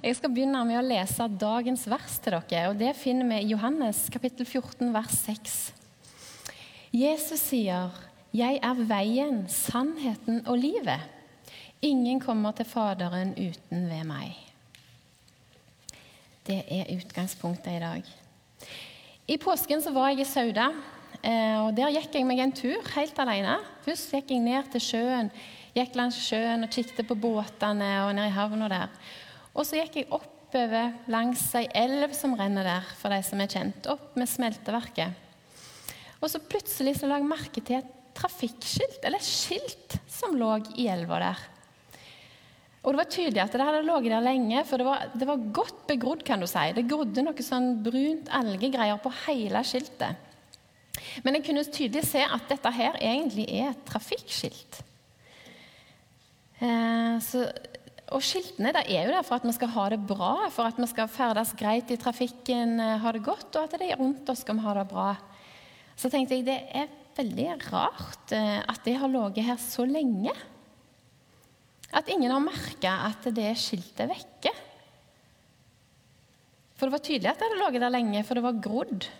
Jeg skal begynne med å lese dagens vers til dere. og Det finner vi i Johannes kapittel 14, vers 6. Jesus sier, 'Jeg er veien, sannheten og livet'. Ingen kommer til Faderen uten ved meg. Det er utgangspunktet i dag. I påsken så var jeg i Sauda, eh, og der gikk jeg meg en tur helt alene. Først gikk jeg ned til sjøen, gikk langs sjøen og kikket på båtene og ned i havna der. Og så gikk jeg oppover langs ei elv som renner der, for de som er kjent, opp med smelteverket. Og så plutselig så la jeg merke til et trafikkskilt, eller et skilt, som lå i elva der. Og det var tydelig at det hadde ligget der lenge, for det var, det var, godt begrodd, kan du si. Det grodde noe sånn brunt algegreier på hele skiltet. Men jeg kunne tydelig se at dette her egentlig er et trafikkskilt. Eh, så og skiltene er jo der for at vi skal ha det bra, for at vi skal ferdes greit i trafikken, eh, ha det godt, og at de rundt oss skal ha det bra. Så tenkte jeg det er veldig rart eh, at det har ligget her så lenge. At ingen har merka at det skiltet er vekke. For det var tydelig at det hadde ligget der lenge, for det var grodd.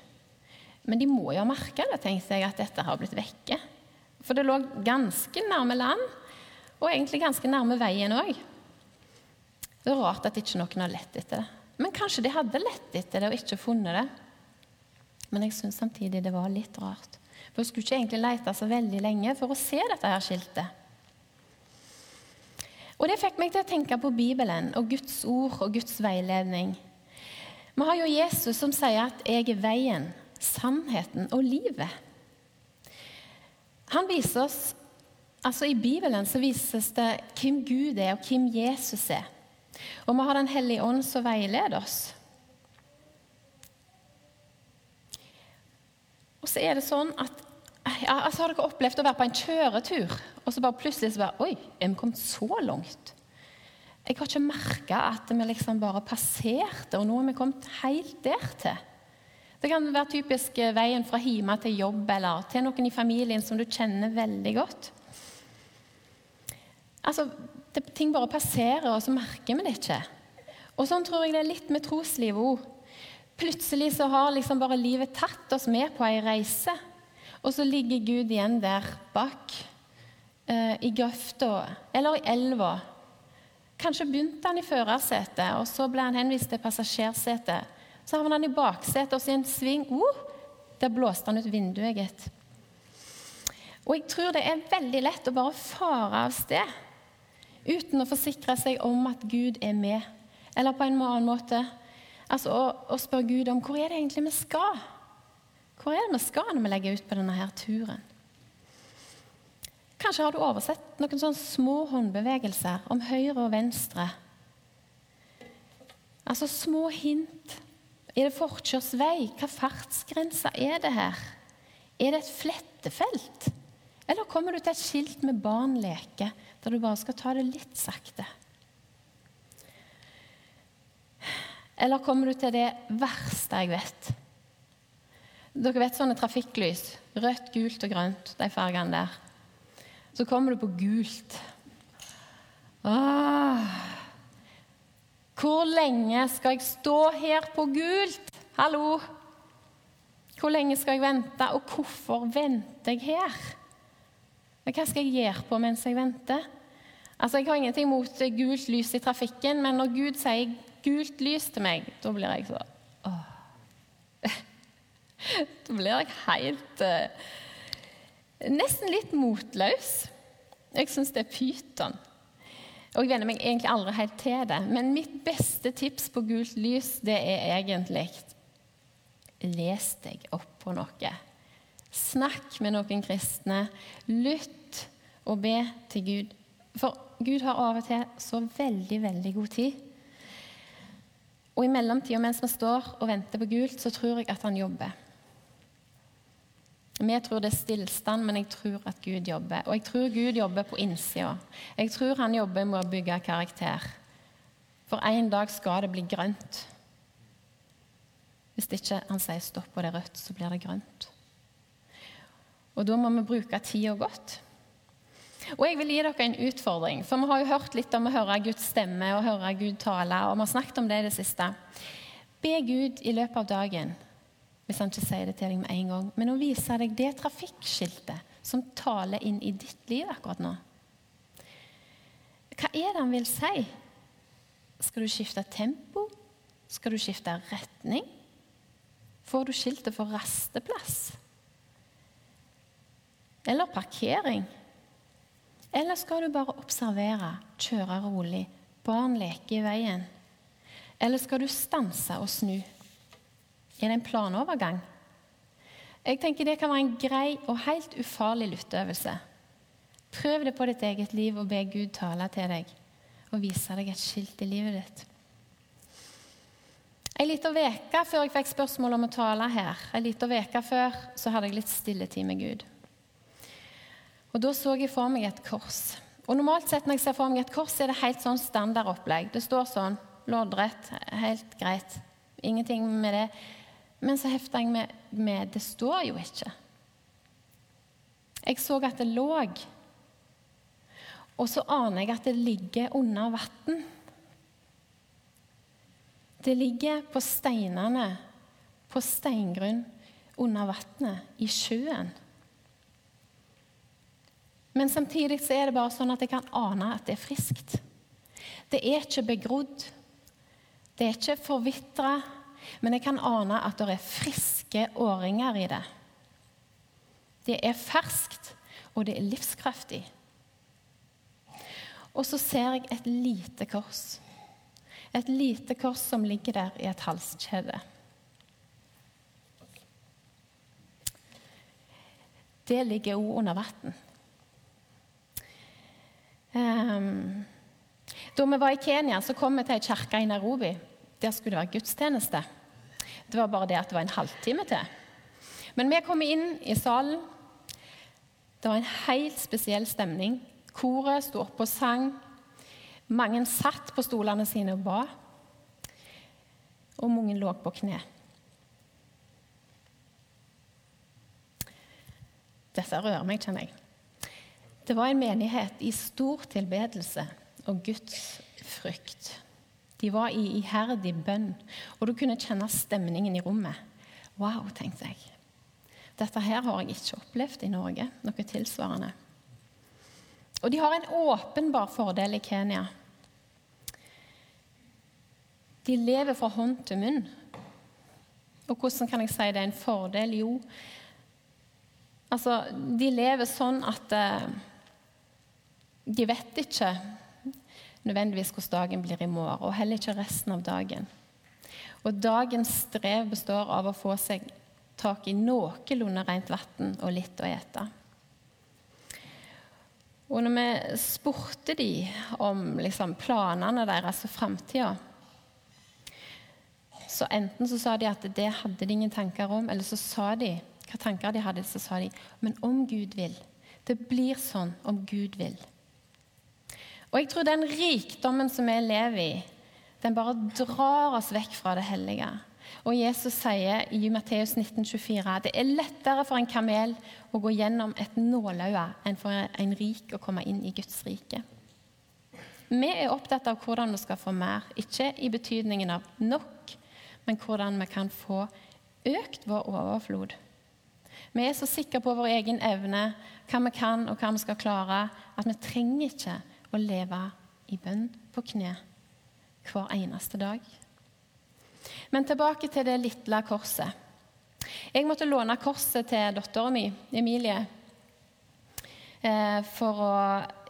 Men de må jo ha merka det, tenkte jeg, at dette har blitt vekke. For det lå ganske nærme land, og egentlig ganske nærme veien òg. Det er rart at ikke noen har lett etter det. Men kanskje de hadde lett etter det og ikke funnet det. Men jeg syns samtidig det var litt rart. For jeg skulle ikke egentlig lete så veldig lenge for å se dette her skiltet. Og Det fikk meg til å tenke på Bibelen og Guds ord og Guds veiledning. Vi har jo Jesus som sier at 'jeg er veien, sannheten og livet'. Han viser oss, altså I Bibelen så vises det hvem Gud er, og hvem Jesus er. Og vi har Den hellige ånd som veileder oss. Og så er det sånn at ja, altså Har dere opplevd å være på en kjøretur, og så bare plutselig så bare Oi, er vi kommet så langt? Jeg har ikke merka at vi liksom bare passerte, og nå er vi kommet helt dertil. Det kan være typisk veien fra hjemme til jobb eller til noen i familien som du kjenner veldig godt. Altså, det, ting bare passerer, og så merker vi det ikke. Og sånn tror jeg det er litt med troslivet òg. Plutselig så har liksom bare livet tatt oss med på ei reise, og så ligger Gud igjen der bak. Eh, I grøfta eller i elva. Kanskje begynte han i førersetet, og så ble han henvist til passasjersetet. Så havnet han i baksetet, og så i en sving uh, der blåste han ut vinduet, gitt. Og jeg tror det er veldig lett å bare fare av sted uten å forsikre seg om at Gud er med. Eller på en annen måte altså å, å spørre Gud om hvor er det egentlig vi skal. Hvor er det vi skal når vi legger ut på denne her turen? Kanskje har du oversett noen sånne små håndbevegelser om høyre og venstre. Altså små hint. Er det forkjørsvei? Hva fartsgrense er det her? Er det et flettefelt? Eller kommer du til et skilt med 'barn leker', der du bare skal ta det litt sakte? Eller kommer du til det verste jeg vet? Dere vet sånne trafikklys. Rødt, gult og grønt. De fargene der. Så kommer du på gult. Åh. Hvor lenge skal jeg stå her på gult? Hallo? Hvor lenge skal jeg vente, og hvorfor venter jeg her? Hva skal jeg gjøre på mens jeg venter? Altså, Jeg har ingenting mot gult lys i trafikken, men når Gud sier gult lys til meg, da blir jeg så åh. Da blir jeg helt uh, Nesten litt motløs. Jeg syns det er pyton. Og jeg venner meg egentlig aldri helt til det. Men mitt beste tips på gult lys, det er egentlig Les deg opp på noe. Snakk med noen kristne. Lytt og be til Gud. For Gud har av og til så veldig, veldig god tid. Og i mellomtida, mens vi står og venter på gult, så tror jeg at han jobber. Vi tror det er stillstand, men jeg tror at Gud jobber. Og jeg tror Gud jobber på innsida. Jeg tror han jobber med å bygge karakter. For en dag skal det bli grønt. Hvis ikke han sier stopp og det er rødt, så blir det grønt. Og da må vi bruke tida godt. Og jeg vil gi dere en utfordring, for vi har jo hørt litt om å høre Guds stemme og høre Gud tale, og vi har snakket om det i det siste. Be Gud i løpet av dagen, hvis han ikke sier det til deg med en gang, men å vise deg det trafikkskiltet som taler inn i ditt liv akkurat nå. Hva er det han vil si? Skal du skifte tempo? Skal du skifte retning? Får du skiltet for rasteplass? Eller parkering? Eller skal du bare observere, kjøre rolig, barn leke i veien? Eller skal du stanse og snu? Er det en planovergang? Jeg tenker Det kan være en grei og helt ufarlig lytteøvelse. Prøv det på ditt eget liv og be Gud tale til deg og vise deg et skilt i livet ditt. En liten uke før jeg fikk spørsmål om å tale her, en liten uke før, så hadde jeg litt stilletid med Gud. Og Da så jeg for meg et kors. Og Normalt sett når jeg ser for meg et kors, er det helt sånn standardopplegg. Det står sånn, loddrett, helt greit. Ingenting med det. Men så hefta jeg med, med Det står jo ikke. Jeg så at det lå. Og så aner jeg at det ligger under vann. Det ligger på steinene, på steingrunn, under vannet, i sjøen. Men samtidig så er det bare sånn at jeg kan ane at det er friskt. Det er ikke begrodd. Det er ikke forvitra. Men jeg kan ane at det er friske årringer i det. Det er ferskt, og det er livskraftig. Og så ser jeg et lite kors. Et lite kors som ligger der i et halskjede. Det ligger òg under vann. Um, da vi var i Kenya, så kom vi til ei kirke i Nairobi. Der skulle det være gudstjeneste. Det var bare det at det var en halvtime til. Men vi kom inn i salen. Det var en helt spesiell stemning. Koret sto oppe og sang. Mange satt på stolene sine og ba. Og mange lå på kne. Dette rører meg, kjenner jeg. Det var en menighet i stor tilbedelse og Guds frykt. De var i iherdig bønn, og du kunne kjenne stemningen i rommet. Wow, tenkte jeg. Dette her har jeg ikke opplevd i Norge, noe tilsvarende. Og de har en åpenbar fordel i Kenya. De lever fra hånd til munn. Og hvordan kan jeg si det er en fordel? Jo, altså, de lever sånn at eh, de vet ikke nødvendigvis hvordan dagen blir i morgen, og heller ikke resten av dagen. Og dagens strev består av å få seg tak i noenlunde rent vann og litt å ete. Og når vi spurte de om liksom, planene deres og framtida, så enten så sa de at det hadde de ingen tanker om, eller så sa de hva tanker de hadde, så sa de men om Gud vil. Det blir sånn om Gud vil. Og jeg tror den rikdommen som vi lever i, den bare drar oss vekk fra det hellige. Og Jesus sier i Matteus 19,24 at det er lettere for en kamel å gå gjennom et nåløye enn for en rik å komme inn i Guds rike. Vi er opptatt av hvordan vi skal få mer, ikke i betydningen av nok, men hvordan vi kan få økt vår overflod. Vi er så sikre på vår egen evne, hva vi kan og hva vi skal klare, at vi trenger ikke å leve i bønn på kne hver eneste dag. Men tilbake til det lille korset. Jeg måtte låne korset til dattera mi, Emilie, eh, for å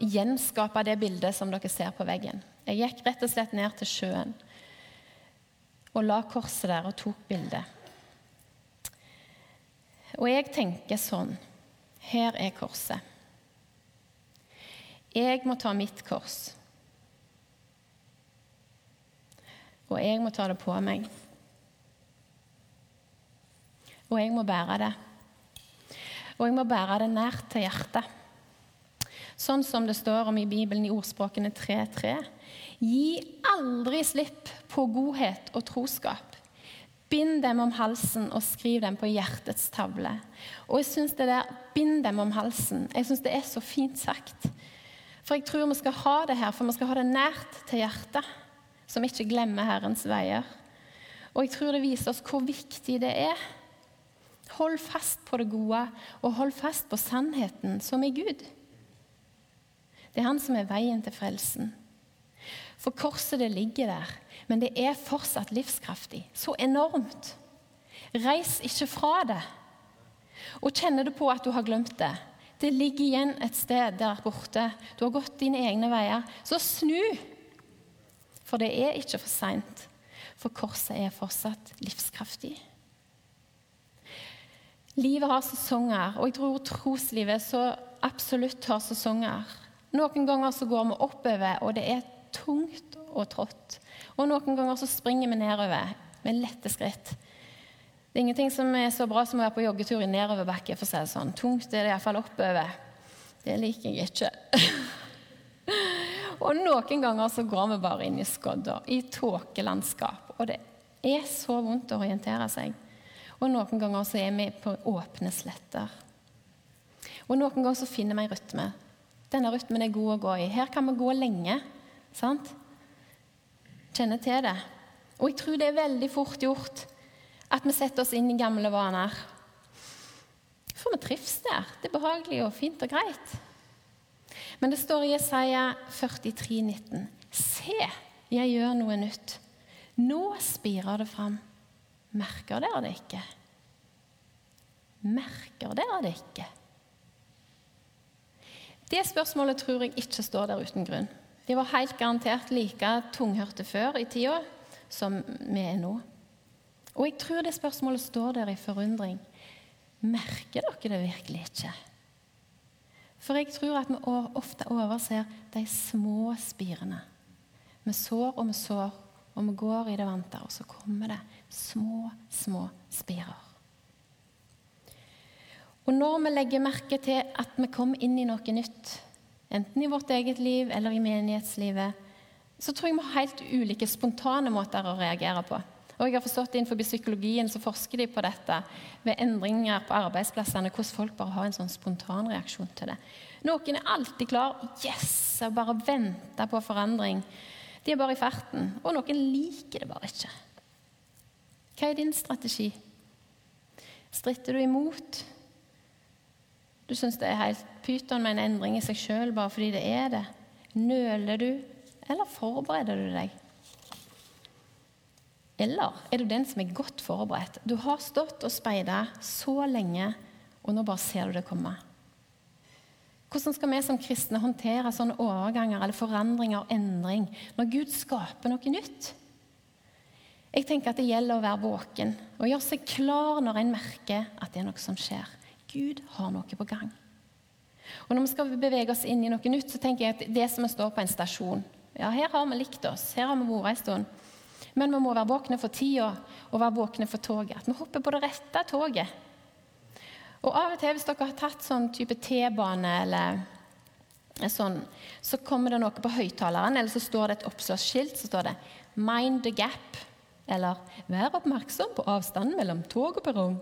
gjenskape det bildet som dere ser på veggen. Jeg gikk rett og slett ned til sjøen og la korset der og tok bildet. Og jeg tenker sånn Her er korset. Jeg må ta mitt kors. Og jeg må ta det på meg. Og jeg må bære det. Og jeg må bære det nært til hjertet. Sånn som det står om i Bibelen i ordspråkene 3.3. Gi aldri slipp på godhet og troskap. Bind dem om halsen og skriv dem på hjertets tavle. Og jeg synes det der 'bind dem om halsen' jeg synes det er så fint sagt. For jeg tror vi skal ha det her, for vi skal ha det nært til hjertet, som ikke glemmer Herrens veier. Og jeg tror det viser oss hvor viktig det er. Hold fast på det gode, og hold fast på sannheten, som er Gud. Det er han som er veien til frelsen. For korset, det ligger der, men det er fortsatt livskraftig. Så enormt. Reis ikke fra det. Og kjenner du på at du har glemt det, det ligger igjen et sted der borte. Du har gått dine egne veier. Så snu! For det er ikke for seint. For korset er fortsatt livskraftig. Livet har sesonger, og jeg tror troslivet så absolutt har sesonger. Noen ganger så går vi oppover, og det er tungt og trått. Og noen ganger så springer vi nedover med lette skritt. Det er ingenting som er så bra som å være på joggetur i nedoverbakke. for å si det sånn. Tungt er det iallfall oppover. Det liker jeg ikke. og noen ganger så går vi bare inn i skodda, i tåkelandskap. Og det er så vondt å orientere seg. Og noen ganger så er vi på åpne sletter. Og noen ganger så finner vi en rytme. Denne rytmen er god å gå i. Her kan vi gå lenge. sant? Kjenne til det. Og jeg tror det er veldig fort gjort at vi setter oss inn i gamle vaner. For vi trives der. Det er behagelig og fint og greit. Men det står i Jesaja 43, 19. Se, jeg gjør noe nytt. Nå spirer det fram. Merker dere det ikke? Merker dere det ikke? Det spørsmålet tror jeg ikke står der uten grunn. De var helt garantert like tunghørte før i tida som vi er nå. Og jeg tror det spørsmålet står der i forundring. Merker dere det virkelig ikke? For jeg tror at vi ofte overser de små spirene. Vi sår og vi sår, og vi går i det vante, og så kommer det små, små spirer. Og når vi legger merke til at vi kommer inn i noe nytt, enten i vårt eget liv eller i menighetslivet, så tror jeg vi har helt ulike spontane måter å reagere på. Og jeg har forstått Innenfor psykologien så forsker de på dette ved endringer på arbeidsplassene, hvordan folk bare har en sånn spontan reaksjon til det. Noen er alltid klar yes, og bare venter på forandring. De er bare i farten. Og noen liker det bare ikke. Hva er din strategi? Stritter du imot? Du syns det er helt pyton med en endring i seg sjøl bare fordi det er det? Nøler du, eller forbereder du deg? Eller er du den som er godt forberedt? Du har stått og speida så lenge, og nå bare ser du det komme. Hvordan skal vi som kristne håndtere sånne overganger eller forandringer og endring når Gud skaper noe nytt? Jeg tenker at Det gjelder å være våken og gjøre seg klar når en merker at det er noe som skjer. Gud har noe på gang. Og Når vi skal bevege oss inn i noe nytt, så tenker jeg at det som å stå på en stasjon Ja, Her har vi likt oss, her har vi vært en stund. Men vi må være våkne for tida og være våkne for toget. At vi hopper på det rette toget. Og av og til, hvis dere har tatt sånn type T-bane eller sånn, så kommer det noe på høyttaleren, eller så står det et oppslagsskilt så står det 'Mind the gap'. Eller 'Vær oppmerksom på avstanden mellom tog og perrong'.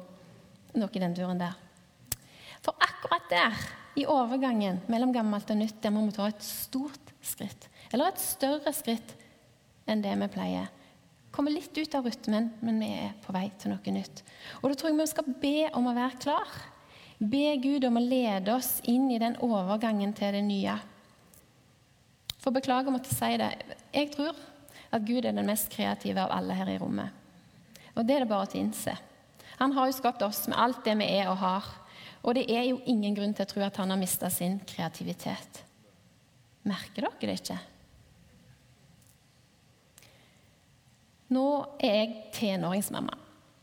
Noe i den duren der. For akkurat der, i overgangen mellom gammelt og nytt, der må vi ta et stort skritt. Eller et større skritt enn det vi pleier kommer litt ut av rytmen, men vi er på vei til noe nytt. Og da tror jeg vi skal be om å være klar. Be Gud om å lede oss inn i den overgangen til det nye. For beklager å måtte si det, jeg tror at Gud er den mest kreative av alle her i rommet. Og det er det bare å innse. Han har jo skapt oss med alt det vi er og har. Og det er jo ingen grunn til å tro at han har mista sin kreativitet. Merker dere det ikke? Nå er jeg tenåringsmamma.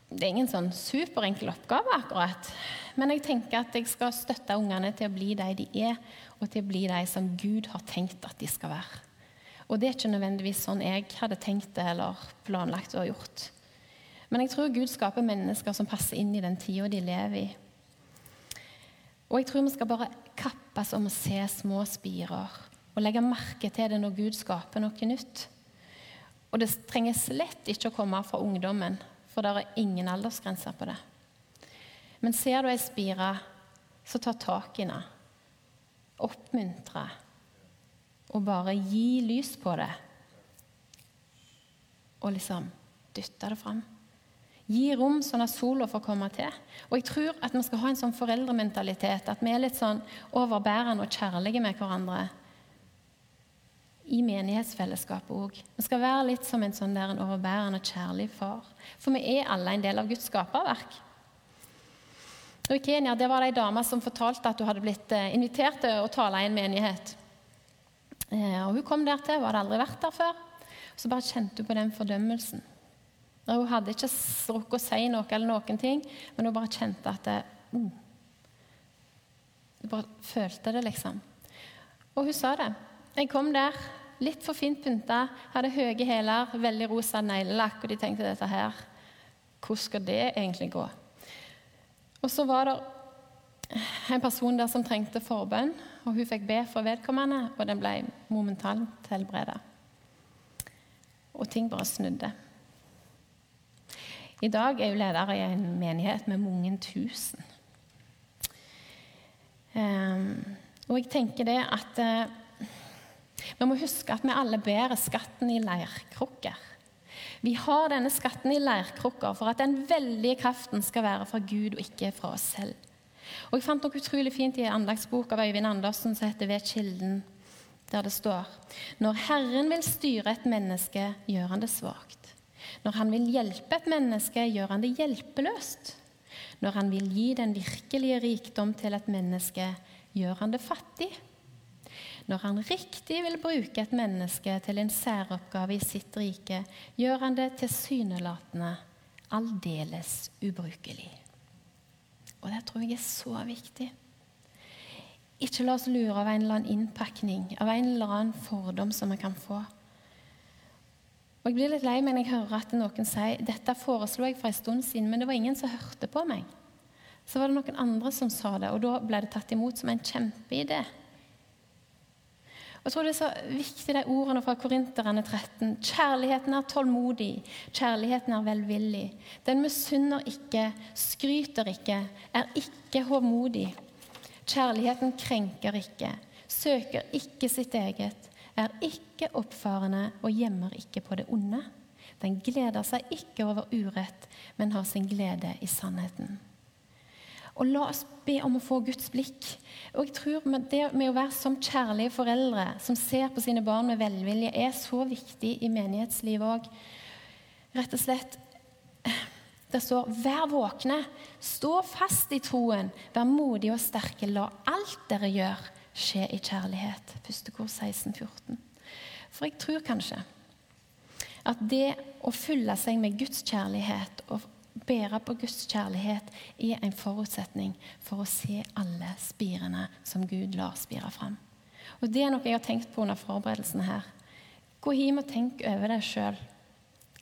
Det er ingen sånn superenkel oppgave, akkurat. Men jeg tenker at jeg skal støtte ungene til å bli de de er, og til å bli de som Gud har tenkt at de skal være. Og det er ikke nødvendigvis sånn jeg hadde tenkt det eller planlagt og gjort. Men jeg tror Gud skaper mennesker som passer inn i den tida de lever i. Og jeg tror vi skal bare kappes om å se små spirer og legge merke til det når Gud skaper noe nytt. Og det trenger slett ikke å komme fra ungdommen, for det er ingen aldersgrenser på det. Men ser du ei spire, så ta tak i den. Oppmuntre. og bare gi lys på det. Og liksom dytte det fram. Gi rom sånn at sola får komme til. Og jeg tror at vi skal ha en sånn foreldrementalitet. At vi er litt sånn overbærende og kjærlige med hverandre. I menighetsfellesskapet òg. Vi skal være litt som en sånn der en overbærende kjærlig far. For vi er alle en del av Guds skaperverk. Og I Kenya det var det ei dame som fortalte at hun hadde blitt eh, invitert til å tale i en menighet. Eh, og Hun kom der til, hun hadde aldri vært der før. Så bare kjente hun på den fordømmelsen. Og hun hadde ikke rukket å si noe, eller noen ting, men hun bare kjente at det, uh, Hun bare følte det, liksom. Og hun sa det. Jeg kom der, litt for fint pynta, hadde høye hæler, veldig rosa neglelakk, og de tenkte dette her Hvordan skal det egentlig gå? Og så var det en person der som trengte forbønn, og hun fikk be for vedkommende, og den ble momentant helbreda. Og ting bare snudde. I dag er hun leder i en menighet med mange tusen. Um, og jeg tenker det at uh, vi må huske at vi alle bærer skatten i leirkrukker. Vi har denne skatten i leirkrukker for at den veldige kraften skal være fra Gud og ikke fra oss selv. Og Jeg fant noe utrolig fint i en anlagsbok av Øyvind Andersen som heter 'Ved kilden', der det står Når Herren vil styre et menneske, gjør han det svakt. Når han vil hjelpe et menneske, gjør han det hjelpeløst. Når han vil gi den virkelige rikdom til et menneske, gjør han det fattig. Når han riktig vil bruke et menneske til en særoppgave i sitt rike, gjør han det tilsynelatende aldeles ubrukelig. Og det tror jeg er så viktig. Ikke la oss lure av en eller annen innpakning, av en eller annen fordom som vi kan få. Og Jeg blir litt lei meg når jeg hører at noen sier dette foreslo jeg for en stund siden, men det var ingen som hørte på meg. Så var det noen andre som sa det, og da ble det tatt imot som en kjempeidé. Jeg tror det er så viktig, de ordene fra Korinterne 13. Kjærligheten er tålmodig, kjærligheten er velvillig. Den misunner ikke, skryter ikke, er ikke håmodig. Kjærligheten krenker ikke, søker ikke sitt eget, er ikke oppfarende og gjemmer ikke på det onde. Den gleder seg ikke over urett, men har sin glede i sannheten. Og la oss be om å få Guds blikk. Og jeg tror Det med å være som kjærlige foreldre som ser på sine barn med velvilje, er så viktig i menighetslivet òg. Rett og slett Det står 'vær våkne', stå fast i troen, vær modige og sterke, la alt dere gjør, skje i kjærlighet. Første kor 16-14. For jeg tror kanskje at det å fylle seg med Guds kjærlighet og bære på Guds kjærlighet er en forutsetning for å se alle spirene som Gud lar spire fram. Og Det er noe jeg har tenkt på under forberedelsene her. Gå hjem og tenk over det sjøl.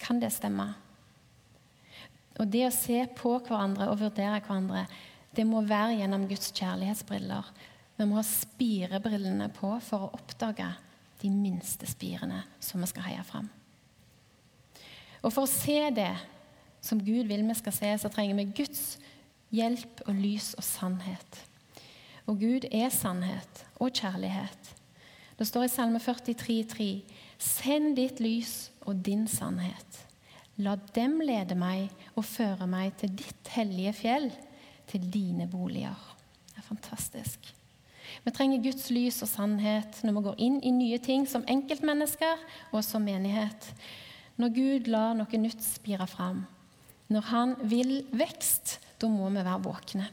Kan det stemme? Og Det å se på hverandre og vurdere hverandre, det må være gjennom Guds kjærlighetsbriller. Vi må ha spirebrillene på for å oppdage de minste spirene som vi skal heie fram. Og For å se det som Gud vil vi skal se, så trenger vi Guds hjelp og lys og sannhet. Og Gud er sannhet og kjærlighet. Det står i Salme 43, 43,3.: Send ditt lys og din sannhet. La dem lede meg og føre meg til ditt hellige fjell, til dine boliger. Det er fantastisk. Vi trenger Guds lys og sannhet når vi går inn i nye ting som enkeltmennesker og som menighet. Når Gud lar noe nytt spire fram, når han vil vekst, da må vi være våkne.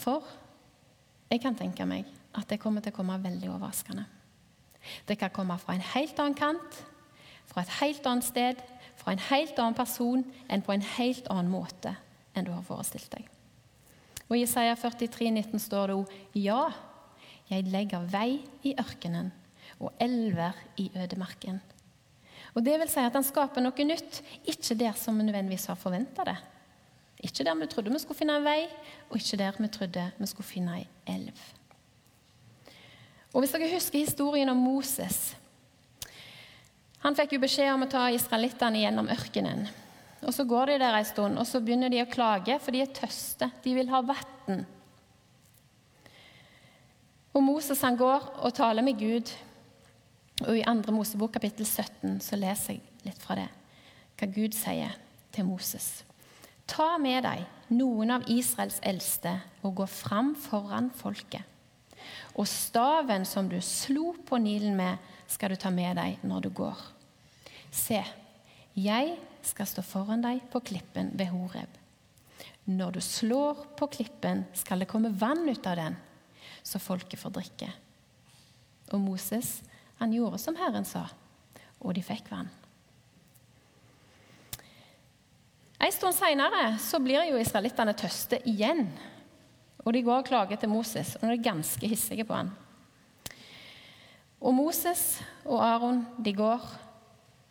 For jeg kan tenke meg at det kommer til å komme veldig overraskende. Det kan komme fra en helt annen kant, fra et helt annet sted, fra en helt annen person enn på en helt annen måte enn du har forestilt deg. Og I Isaiah 43, 19 står det òg Ja, jeg legger vei i ørkenen og elver i ødemarken. Og det vil si at han skaper noe nytt, ikke der som vi nødvendigvis har forventa det. Ikke der vi trodde vi skulle finne en vei, og ikke der vi trodde vi skulle finne ei elv. Og Hvis dere husker historien om Moses Han fikk jo beskjed om å ta israelittene gjennom ørkenen. Og Så går de der en stund, og så begynner de å klage, for de er tøste. De vil ha vann. Og Moses han går og taler med Gud. Og I 2. Mosebok kapittel 17 så leser jeg litt fra det, hva Gud sier til Moses. Ta med deg noen av Israels eldste og gå fram foran folket. Og staven som du slo på Nilen med, skal du ta med deg når du går. Se, jeg skal stå foran deg på klippen ved Horeb. Når du slår på klippen, skal det komme vann ut av den, så folket får drikke. Og Moses, han gjorde som Herren sa, og de fikk vann. En stund seinere blir jo israelittene tøste igjen. Og de går og klager til Moses, og de er ganske hissige på han. Og Moses og Aron de går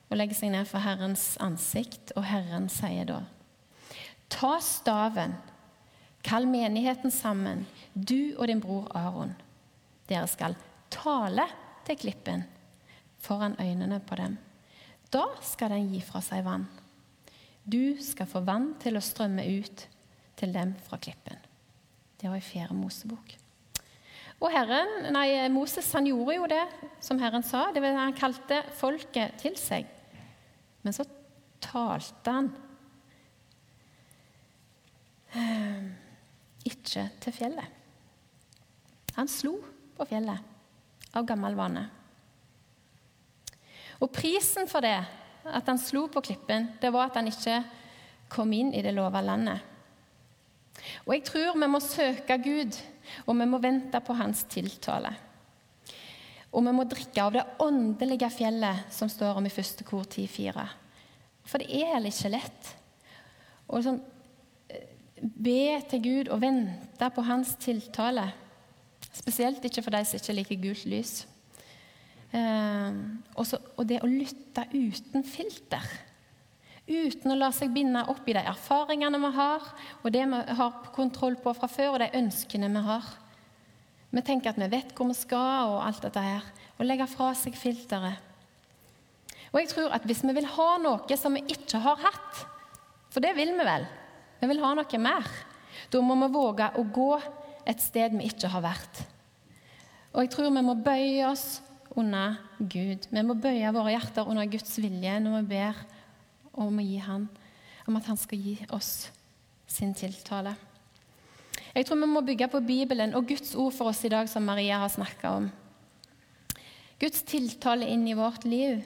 og legger seg ned for Herrens ansikt, og Herren sier da Ta staven, kall menigheten sammen, du og din bror Aron. Dere skal tale til klippen foran øynene på dem. Da skal den gi fra seg vann. Du skal få vann til å strømme ut til dem fra klippen. Det var i fjerde Mosebok. Og Herren, nei, Moses han gjorde jo det som Herren sa. Det vil, han kalte folket til seg. Men så talte han eh, ikke til fjellet. Han slo på fjellet av gammel vane. Og prisen for det, at han slo på klippen, det var at han ikke kom inn i det lova landet. Og jeg tror vi må søke Gud, og vi må vente på hans tiltale. Og vi må drikke av det åndelige fjellet som står om i første kor 10,4. For det er heller ikke lett å liksom, be til Gud og vente på hans tiltale. Spesielt ikke for de som ikke liker gult lys. Eh, også, og det å lytte uten filter. Uten å la seg binde opp i de erfaringene vi har, og det vi har kontroll på fra før, og de ønskene vi har. Vi tenker at vi vet hvor vi skal, og alt dette her. Og legge fra seg filteret. Og jeg tror at hvis vi vil ha noe som vi ikke har hatt, for det vil vi vel, vi vil ha noe mer, da må vi våge å gå et sted vi ikke har vært. Og jeg tror vi må bøye oss under Gud. Vi må bøye våre hjerter under Guds vilje når vi ber om å gi han, om at han skal gi oss sin tiltale. Jeg tror vi må bygge på Bibelen og Guds ord for oss i dag, som Maria har snakka om. Guds tiltale inn i vårt liv.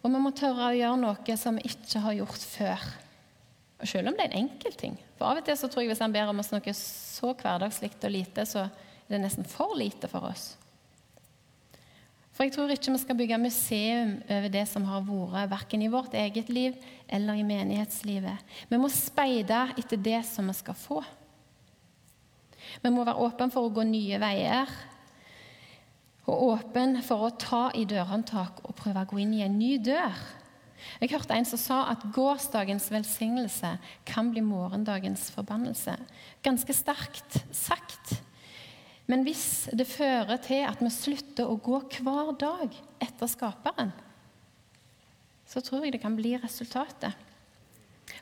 Og vi må tørre å gjøre noe som vi ikke har gjort før. Selv om det er en enkel ting. For av og til så tror jeg hvis han ber om oss noe så hverdagslikt og lite, så er det nesten for lite for oss. For jeg tror ikke vi skal bygge museum over det som har vært, verken i vårt eget liv eller i menighetslivet. Vi må speide etter det som vi skal få. Vi må være åpne for å gå nye veier. Og åpen for å ta i dørhåndtak og prøve å gå inn i en ny dør. Jeg hørte en som sa at gårsdagens velsignelse kan bli morgendagens forbannelse. Ganske sterkt sagt. Men hvis det fører til at vi slutter å gå hver dag etter Skaperen, så tror jeg det kan bli resultatet.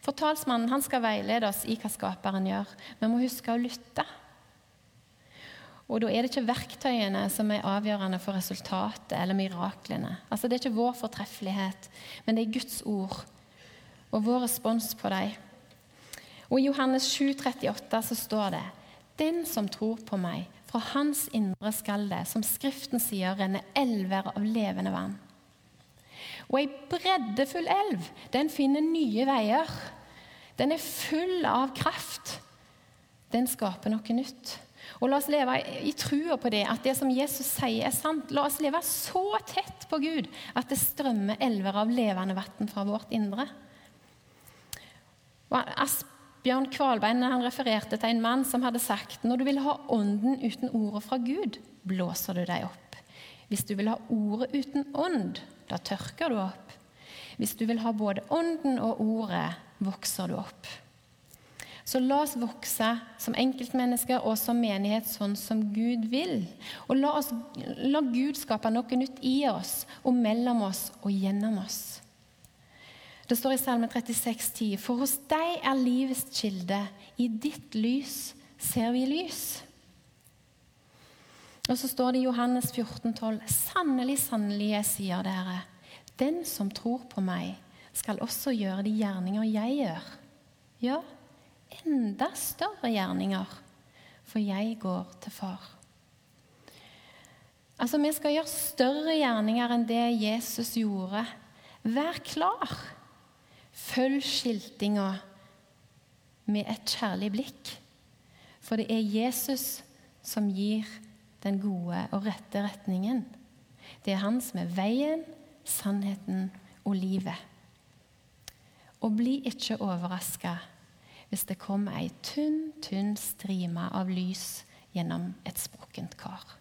For talsmannen skal veilede oss i hva Skaperen gjør. Vi må huske å lytte. Og da er det ikke verktøyene som er avgjørende for resultatet eller miraklene. Altså Det er ikke vår fortreffelighet, men det er Guds ord og vår respons på dem. Og I Johannes 7, 38 så står det Den som tror på meg, fra hans indre skal det, som Skriften sier, renne elver av levende vann. Og ei breddefull elv, den finner nye veier. Den er full av kraft. Den skaper noe nytt. Og La oss leve i trua på det, at det som Jesus sier, er sant. La oss leve så tett på Gud at det strømmer elver av levende vann fra vårt indre. Og Asbjørn Kvalbein han refererte til en mann som hadde sagt når du vil ha ånden uten ordet fra Gud, blåser du deg opp. Hvis du vil ha ordet uten ånd, da tørker du opp. Hvis du vil ha både ånden og ordet, vokser du opp. Så la oss vokse som enkeltmennesker og som menighet sånn som Gud vil. Og la, oss, la Gud skape noe nytt i oss og mellom oss og gjennom oss. Det står i Salme 36, 10, For hos deg er livets kilde, i ditt lys ser vi lys. Og så står det i Johannes 14, 12, Sannelig, sannelig, jeg sier dere, den som tror på meg, skal også gjøre de gjerninger jeg gjør. Ja, enda større gjerninger, for jeg går til far. Altså, Vi skal gjøre større gjerninger enn det Jesus gjorde. Vær klar. Følg skiltinga med et kjærlig blikk. For det er Jesus som gir den gode og rette retningen. Det er han som er veien, sannheten og livet. Og bli ikke overraska hvis det kom ei tynn, tynn strime av lys gjennom et sprukkent kar.